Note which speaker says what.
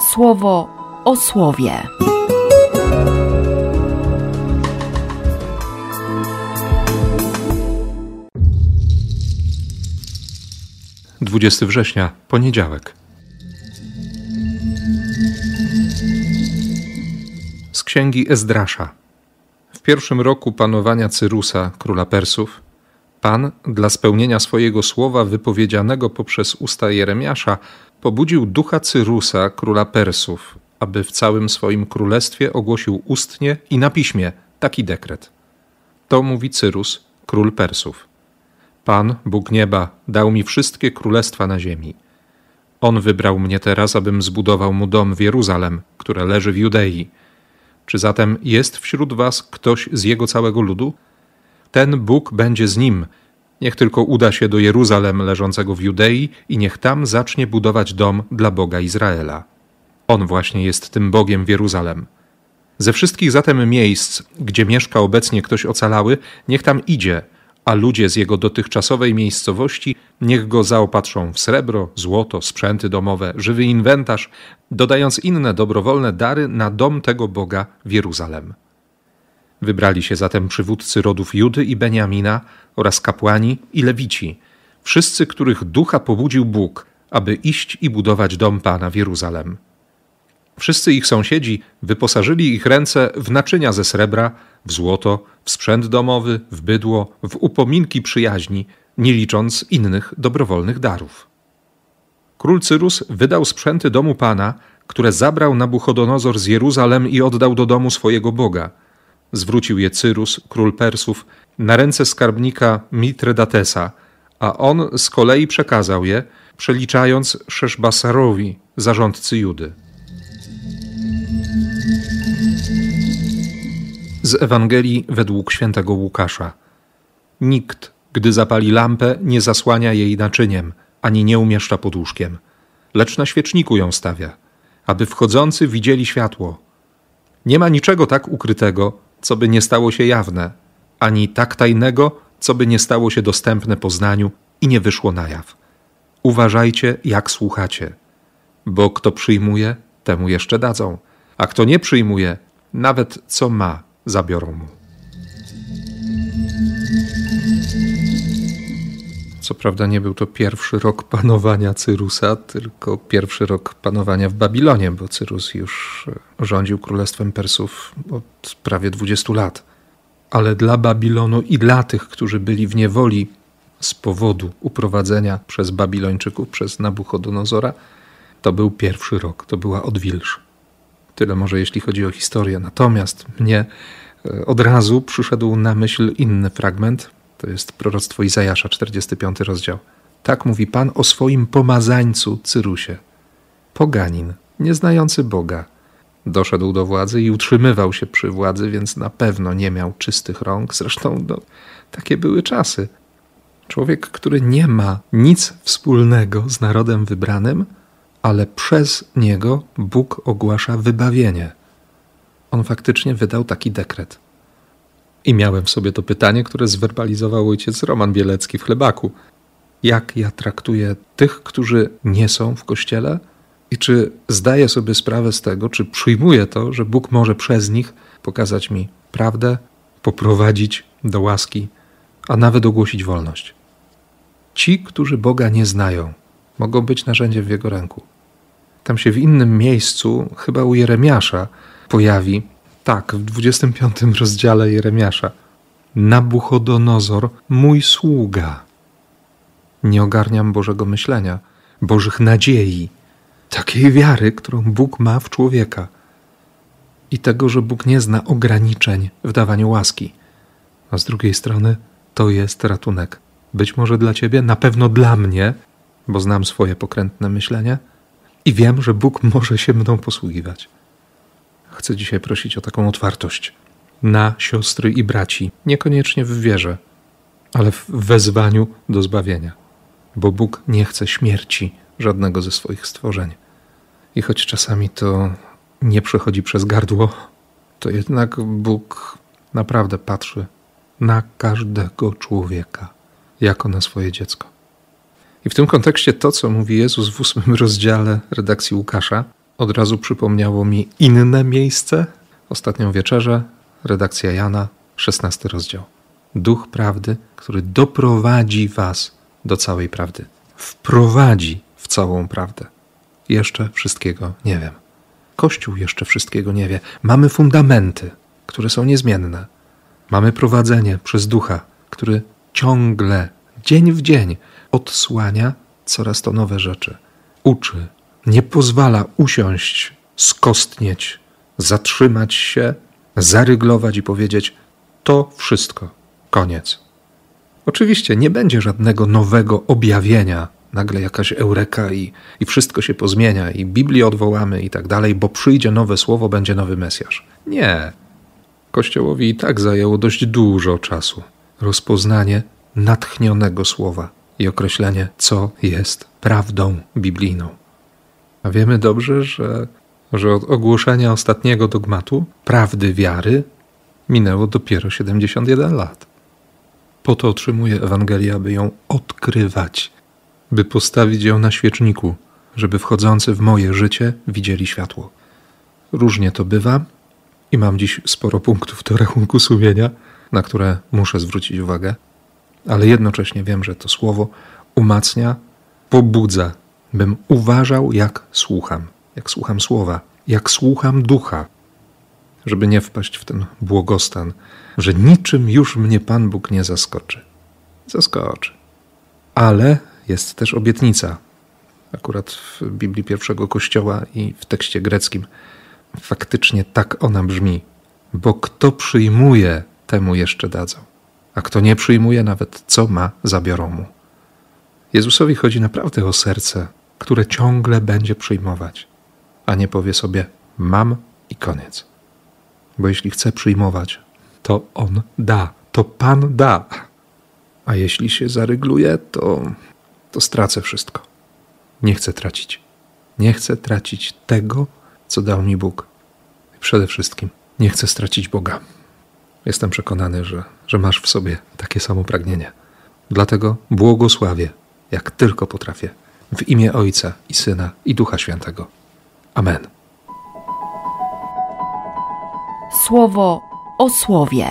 Speaker 1: słowo o słowie.
Speaker 2: 20 września, poniedziałek. Z księgi Ezdrasza. W pierwszym roku panowania Cyrusa, króla Persów, Pan, dla spełnienia swojego słowa wypowiedzianego poprzez usta Jeremiasza, pobudził ducha Cyrusa, króla Persów, aby w całym swoim królestwie ogłosił ustnie i na piśmie taki dekret. To mówi Cyrus, król Persów. Pan, Bóg nieba, dał mi wszystkie królestwa na ziemi. On wybrał mnie teraz, abym zbudował mu dom w Jeruzalem, które leży w Judei. Czy zatem jest wśród was ktoś z jego całego ludu? Ten Bóg będzie z nim. Niech tylko uda się do Jeruzalem leżącego w Judei i niech tam zacznie budować dom dla Boga Izraela. On właśnie jest tym Bogiem w Jeruzalem. Ze wszystkich zatem miejsc, gdzie mieszka obecnie ktoś ocalały, niech tam idzie, a ludzie z jego dotychczasowej miejscowości niech go zaopatrzą w srebro, złoto, sprzęty domowe, żywy inwentarz, dodając inne dobrowolne dary na dom tego Boga w Jeruzalem. Wybrali się zatem przywódcy rodów Judy i Beniamina oraz kapłani i lewici, wszyscy, których ducha pobudził Bóg, aby iść i budować dom Pana w Jeruzalem. Wszyscy ich sąsiedzi wyposażyli ich ręce w naczynia ze srebra, w złoto, w sprzęt domowy, w bydło, w upominki przyjaźni, nie licząc innych dobrowolnych darów. Król Cyrus wydał sprzęty domu Pana, które zabrał Nabuchodonozor z Jeruzalem i oddał do domu swojego Boga. Zwrócił je Cyrus, król Persów, na ręce skarbnika Mitredatesa, a on z kolei przekazał je, przeliczając Szeszbasarowi, zarządcy Judy. Z Ewangelii według świętego Łukasza. Nikt, gdy zapali lampę, nie zasłania jej naczyniem, ani nie umieszcza pod łóżkiem, lecz na świeczniku ją stawia, aby wchodzący widzieli światło. Nie ma niczego tak ukrytego, co by nie stało się jawne, ani tak tajnego, co by nie stało się dostępne poznaniu i nie wyszło na jaw. Uważajcie, jak słuchacie, bo kto przyjmuje, temu jeszcze dadzą, a kto nie przyjmuje, nawet co ma, zabiorą mu. Co prawda nie był to pierwszy rok panowania Cyrusa, tylko pierwszy rok panowania w Babilonie, bo Cyrus już rządził królestwem Persów od prawie 20 lat. Ale dla Babilonu i dla tych, którzy byli w niewoli z powodu uprowadzenia przez Babilończyków, przez Nabuchodonozora, to był pierwszy rok, to była odwilż. Tyle może jeśli chodzi o historię. Natomiast mnie e, od razu przyszedł na myśl inny fragment. To jest proroctwo Izajasza, 45 rozdział. Tak mówi Pan o swoim pomazańcu Cyrusie. Poganin, nieznający Boga. Doszedł do władzy i utrzymywał się przy władzy, więc na pewno nie miał czystych rąk. Zresztą no, takie były czasy. Człowiek, który nie ma nic wspólnego z narodem wybranym, ale przez niego Bóg ogłasza wybawienie. On faktycznie wydał taki dekret. I miałem w sobie to pytanie, które zwerbalizował ojciec Roman Bielecki w chlebaku. Jak ja traktuję tych, którzy nie są w kościele? I czy zdaję sobie sprawę z tego, czy przyjmuję to, że Bóg może przez nich pokazać mi prawdę, poprowadzić do łaski, a nawet ogłosić wolność? Ci, którzy Boga nie znają, mogą być narzędziem w Jego ręku. Tam się w innym miejscu, chyba u Jeremiasza, pojawi, tak, w 25 rozdziale Jeremiasza, Nabuchodonozor, mój sługa. Nie ogarniam Bożego myślenia, Bożych nadziei, takiej wiary, którą Bóg ma w człowieka i tego, że Bóg nie zna ograniczeń w dawaniu łaski. A z drugiej strony to jest ratunek. Być może dla ciebie, na pewno dla mnie, bo znam swoje pokrętne myślenie i wiem, że Bóg może się mną posługiwać. Chcę dzisiaj prosić o taką otwartość na siostry i braci, niekoniecznie w wierze, ale w wezwaniu do zbawienia, bo Bóg nie chce śmierci żadnego ze swoich stworzeń. I choć czasami to nie przechodzi przez gardło, to jednak Bóg naprawdę patrzy na każdego człowieka jako na swoje dziecko. I w tym kontekście to, co mówi Jezus w ósmym rozdziale redakcji Łukasza, od razu przypomniało mi inne miejsce. Ostatnią wieczerzę, redakcja Jana, 16 rozdział. Duch prawdy, który doprowadzi was do całej prawdy. Wprowadzi w całą prawdę. Jeszcze wszystkiego nie wiem. Kościół jeszcze wszystkiego nie wie. Mamy fundamenty, które są niezmienne. Mamy prowadzenie przez ducha, który ciągle, dzień w dzień odsłania coraz to nowe rzeczy. Uczy, nie pozwala usiąść, skostnieć, zatrzymać się, zaryglować i powiedzieć: To wszystko, koniec. Oczywiście nie będzie żadnego nowego objawienia, nagle jakaś eureka i, i wszystko się pozmienia, i Biblię odwołamy i tak dalej, bo przyjdzie nowe słowo, będzie nowy Mesjasz. Nie. Kościołowi i tak zajęło dość dużo czasu rozpoznanie natchnionego słowa i określenie, co jest prawdą biblijną. A wiemy dobrze, że, że od ogłoszenia ostatniego dogmatu, prawdy wiary, minęło dopiero 71 lat. Po to otrzymuję Ewangelię, aby ją odkrywać, by postawić ją na świeczniku, żeby wchodzący w moje życie widzieli światło. Różnie to bywa i mam dziś sporo punktów do rachunku sumienia, na które muszę zwrócić uwagę, ale jednocześnie wiem, że to słowo umacnia, pobudza, bym uważał, jak słucham, jak słucham słowa, jak słucham ducha, żeby nie wpaść w ten błogostan, że niczym już mnie Pan Bóg nie zaskoczy. Zaskoczy. Ale jest też obietnica. Akurat w Biblii pierwszego Kościoła i w tekście greckim faktycznie tak ona brzmi. Bo kto przyjmuje, temu jeszcze dadzą. A kto nie przyjmuje, nawet co ma, zabiorą mu. Jezusowi chodzi naprawdę o serce, które ciągle będzie przyjmować, a nie powie sobie: Mam i koniec. Bo jeśli chce przyjmować, to on da, to Pan da. A jeśli się zarygluje, to, to stracę wszystko. Nie chcę tracić. Nie chcę tracić tego, co dał mi Bóg. Przede wszystkim nie chcę stracić Boga. Jestem przekonany, że, że masz w sobie takie samo pragnienie. Dlatego błogosławię, jak tylko potrafię, w imię Ojca i Syna i Ducha Świętego. Amen.
Speaker 1: Słowo o słowie.